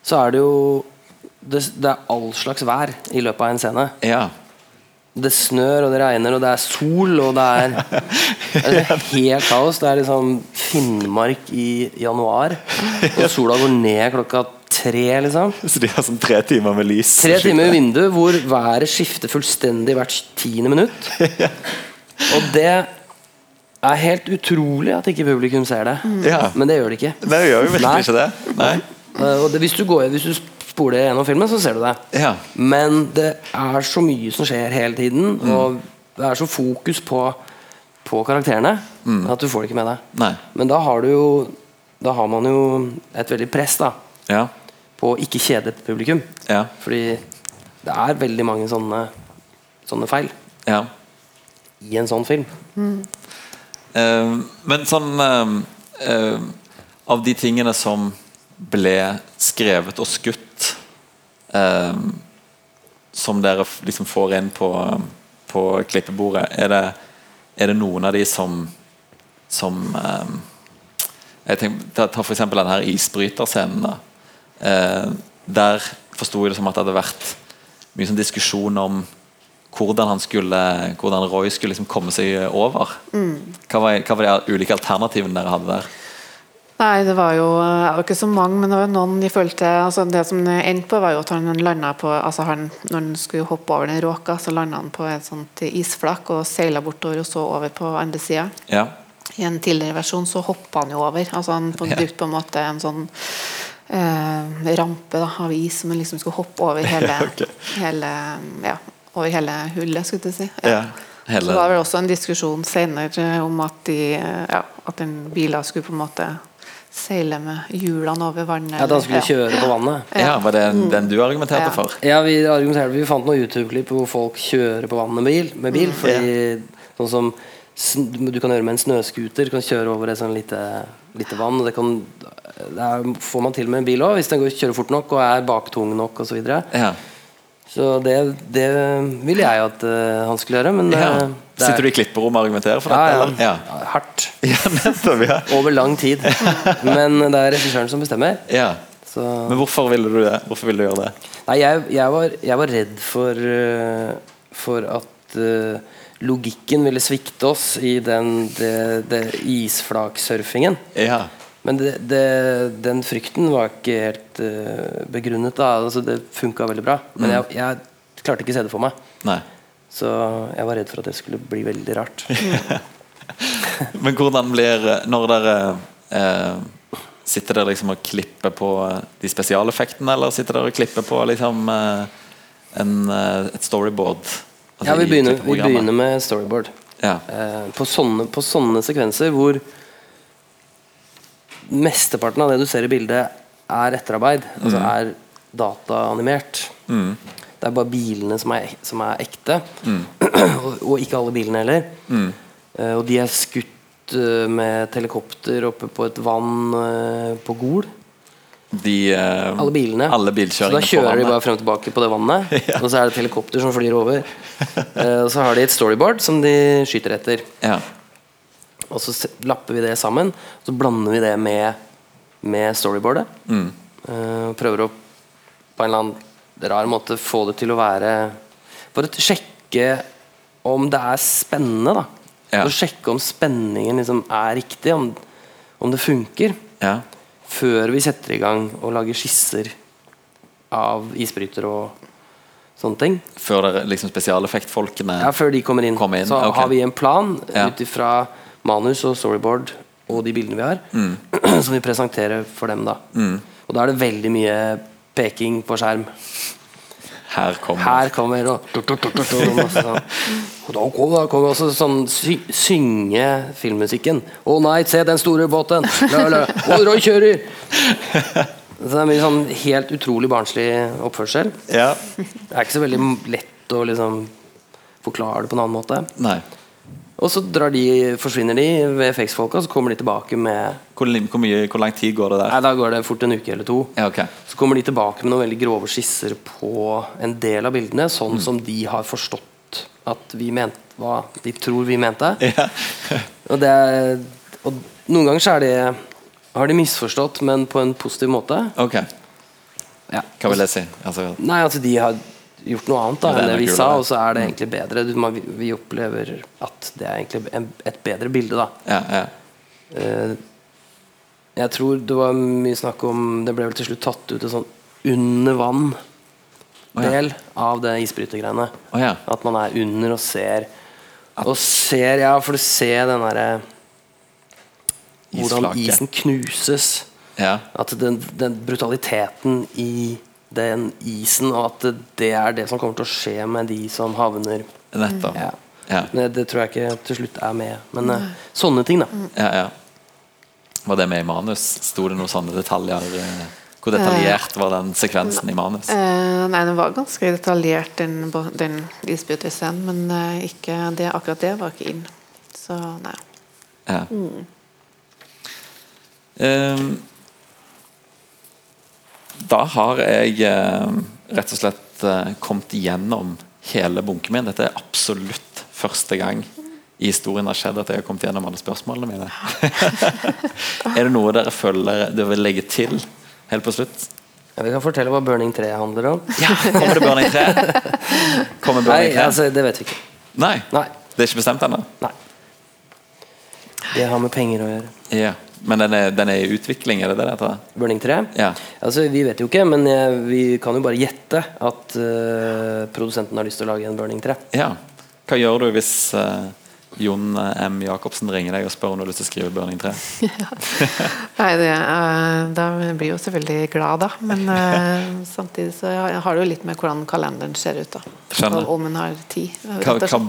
så er det jo Det, det er all slags vær i løpet av en scene. Ja. Det snør, og det regner, og det er sol, og det er, det er helt kaos. Det er liksom Finnmark i januar, og sola går ned klokka tre, liksom. Så de har sånn tre timer med lys? Tre timer i vinduet hvor været skifter fullstendig hvert tiende minutt. Og det er helt utrolig at ikke publikum ser det. Ja. Men det gjør det ikke. Nei, det gjør jo virkelig ikke det. Nei. Eh, Og det, hvis, du går, hvis du spoler gjennom filmen, så ser du det. Ja. Men det er så mye som skjer hele tiden, Mm. og det er så fokus på, på karakterene Mm. at du får det ikke med deg. Nei. Men da har du jo Da har man jo et veldig press da Ja. på å ikke kjede publikum. Ja. Fordi Det er veldig mange sånne, sånne feil Ja. i en sånn film. Eh, men sånn uh, uh, Av de tingene som ble skrevet og skutt eh, Som dere liksom får inn på, på klippebordet, er det, er det noen av de som Som eh, jeg tenker, Ta, f.eks. for eksempel den her isbryterscenen. Eh, der forsto jeg det som at det hadde vært mye sånn diskusjon om hvordan han skulle Hvordan Roy skulle liksom komme seg over. Mm. Hva var, hva var de ulike alternativene dere hadde der? Nei, det var jo det var ikke så mange, men det var noen de følte altså Det som det endte på, var jo at han landa på altså han, Når han skulle hoppe over den råka, så landa han på et sånt isflak og seila bortover og så over på andre sida. Ja. I en tidligere versjon så hoppa han jo over. Altså Han Ja. brukte på en måte en sånn eh, rampe da, av is som han liksom skulle hoppe over hele, okay. hele Ja, over hele hullet, skulle jeg si. Ja. Hele, Så det var vel også en diskusjon senere om at, de, ja, at den bilen skulle på en måte seile med hjulene over vannet. Ja, Da skulle eller- kjøre på vannet. ja, Var det den du argumenterte Ja. for? Ja, vi argumenterte Vi fant noen YouTube-klipp hvor folk kjører på vannet med bil. Med bil Mm. fordi sånn som Du kan gjøre med en snøscooter. Kan kjøre over et sånn lite, lite vann. Og det, kan, det er, får man til med en bil òg, hvis den går, kjører fort nok og er baktung nok osv. Så, videre. Ja. Så det, det ville jeg at eh, han skulle gjøre, men Ja. eh, er- Sitter du i klipperommet og argumenterer for Ja, dette? ja. Ja. Hardt. ja, nettopp. Over lang tid. Men det er regissøren som bestemmer. ja. Så Men hvorfor ville du det? Hvorfor ville du gjøre det? Nei, jeg, jeg, var, jeg var redd for, eh, for at uh, logikken ville svikte oss i den det, det isflaksurfingen. Ja. Men det, det, den frykten var ikke helt uh, begrunnet. da altså, Det funka veldig bra. Men jeg, jeg klarte ikke å se det for meg. Nei. Så jeg var redd for at det skulle bli veldig rart. Men hvordan blir Når dere eh, Sitter dere liksom og klipper på eh, de spesialeffektene, eller sitter dere og klipper på liksom eh, en, et storyboard? Altså Ja, vi begynner, vi begynner med storyboard. Ja. Eh, på, sånne, på sånne sekvenser hvor mesteparten av det du ser i bildet, er etterarbeid. Altså Mm. er dataanimert. Mm. Det er bare bilene som er, som er ekte. Mm. og, ikke alle bilene heller. Mm. Uh, og de er skutt uh, med et helikopter oppe på et vann uh, på Gol. De, Alle bilene. Alle Så da kjører de bare frem og tilbake på det vannet. Og så er det et helikopter som flyr over. Og så har de et storyboard som de skyter etter. Ja. Og så lapper vi det sammen. Så blander vi det med, med storyboardet. Mm. Uh, prøver å på en eller annen rar måte få det til å være For å sjekke om det er spennende, da. Ja. For å sjekke om spenningen liksom er riktig, om, om det funker. Ja. Før vi setter i gang og lager skisser av isbryter og sånne ting. Før dere liksom spesialeffektfolkene Ja, før de kommer inn. Kommer inn, Så okay. har vi en plan Ja. ut ifra manus og storyboard og de bildene vi har, Mm. som vi presenterer for dem. da Mm. Og da er det veldig mye peking på skjerm. Her kommer Her kommer og, og sånn. Og da kommer, kommer også sånn sy synge filmmusikken. Å nei, se den store båten! Lø. Å, Roy kjører! Så det er mye sånn helt utrolig barnslig oppførsel. Ja. Det er ikke så veldig lett å liksom forklare det på en annen måte. Nei. Og så drar de, forsvinner de ved FX-folka, så kommer de tilbake med Hvor, hvor, mye, hvor lang tid går det der? Nei, Da går det fort en uke eller to. Ja, okay. Så kommer de tilbake med noen veldig grove skisser på en del av bildene, sånn Mm. som de har forstått at vi mente hva de tror vi mente. Ja. Og, det og noen ganger så er det har de misforstått, men på en positiv måte. Ok. Ja. Hva vil det si? Altså, Nei, altså de har gjort noe annet da, Ja, enn det vi sa, og så er det egentlig bedre. Du, man, vi- opplever at det er egentlig en, et bedre bilde, da. ja, ja. Uh, jeg tror det var mye snakk om Det ble vel til slutt tatt ut en sånn under vann-del av det isbrytergreiene. Oh, ja. At man er under og ser Og ser, ja, for du ser den derre Hvordan isen knuses. Ja. At den, den brutaliteten i den isen, og at det, er det som kommer til å skje med de som havner Nettopp. Ja. Ja. Det, det tror jeg ikke til slutt er med. Men mm. sånne ting, da. Ja, ja. Var det med i manus? Sto det noen sånne detaljer? eh? Hvor detaljert var den sekvensen i manus? Eh, nei, den var ganske detaljert, den, den isbryterscenen, men eh, ikke det, akkurat det var ikke inn. Så nei. Ja. Mm. Ehm, da har jeg eh, rett og slett eh, kommet igjennom hele bunken min. Dette er absolutt første gang i historien har skjedd at jeg har kommet gjennom alle spørsmålene mine. er det noe dere føler dere vil legge til helt på slutt? Ja, vi kan fortelle hva Burning 3 handler om. ja, Kommer det Burning 3? Kommer Burning Nei, altså, det vet vi ikke. Nei. Det er ikke bestemt ennå? Det har med penger å gjøre. Ja. Men den er, den er i utvikling, er det det heter? Burning 3? Ja. Altså, Vi vet jo ikke, men jeg, vi kan jo bare gjette at uh, produsenten har lyst til å lage en Burning 3. Ja. Hva gjør du hvis uh, Jon M. Jacobsen ringer deg og spør om du har lyst til å skrive Burning 3? ja. Nei, det, uh, da blir jeg jo selvfølgelig glad, da. Men eh, samtidig så har det jo litt med hvordan kalenderen ser ut. da Skjønner. Og om en har tid. Hva, hva,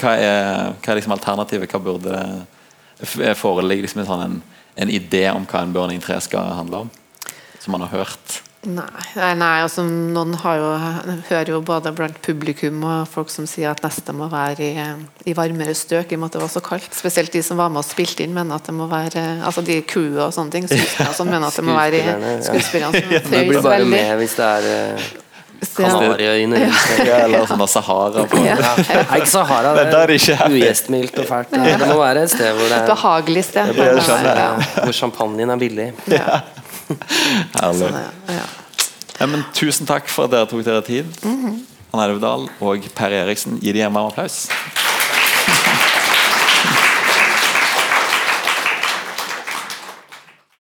hva, er, hva er liksom alternativet? Hva burde det foreligge liksom en, sånn en, en idé om hva en Burning 3 skal handle om? Som man har hørt? Nei, nei, altså, noen har jo, hører jo både blant publikum og folk som sier at neste må være i, i varmere strøk, i og med at det var så kaldt. Spesielt de som var med og spilte inn, mener at det må være Altså de crewet og sånne ting. Skuespillerne sånn mener at det må være i Skuespillerne, ja. skuespillerne som De blir bare med hvis det er Kanariøyene. Ja, eller sånn Sahara. På. Ja. Nei, ikke Sahara. det er, er det ugjestmildt og fælt. Det må være et sted hvor det er Et behagelig sted. Det Ja, ja. Hvor champagnen er billig. Herlig. Sånn, ja. Ja. Ja, men tusen takk for at dere tok dere tid. Mhm. Anne Elvedal og Per Eriksen, gi dem en varm applaus.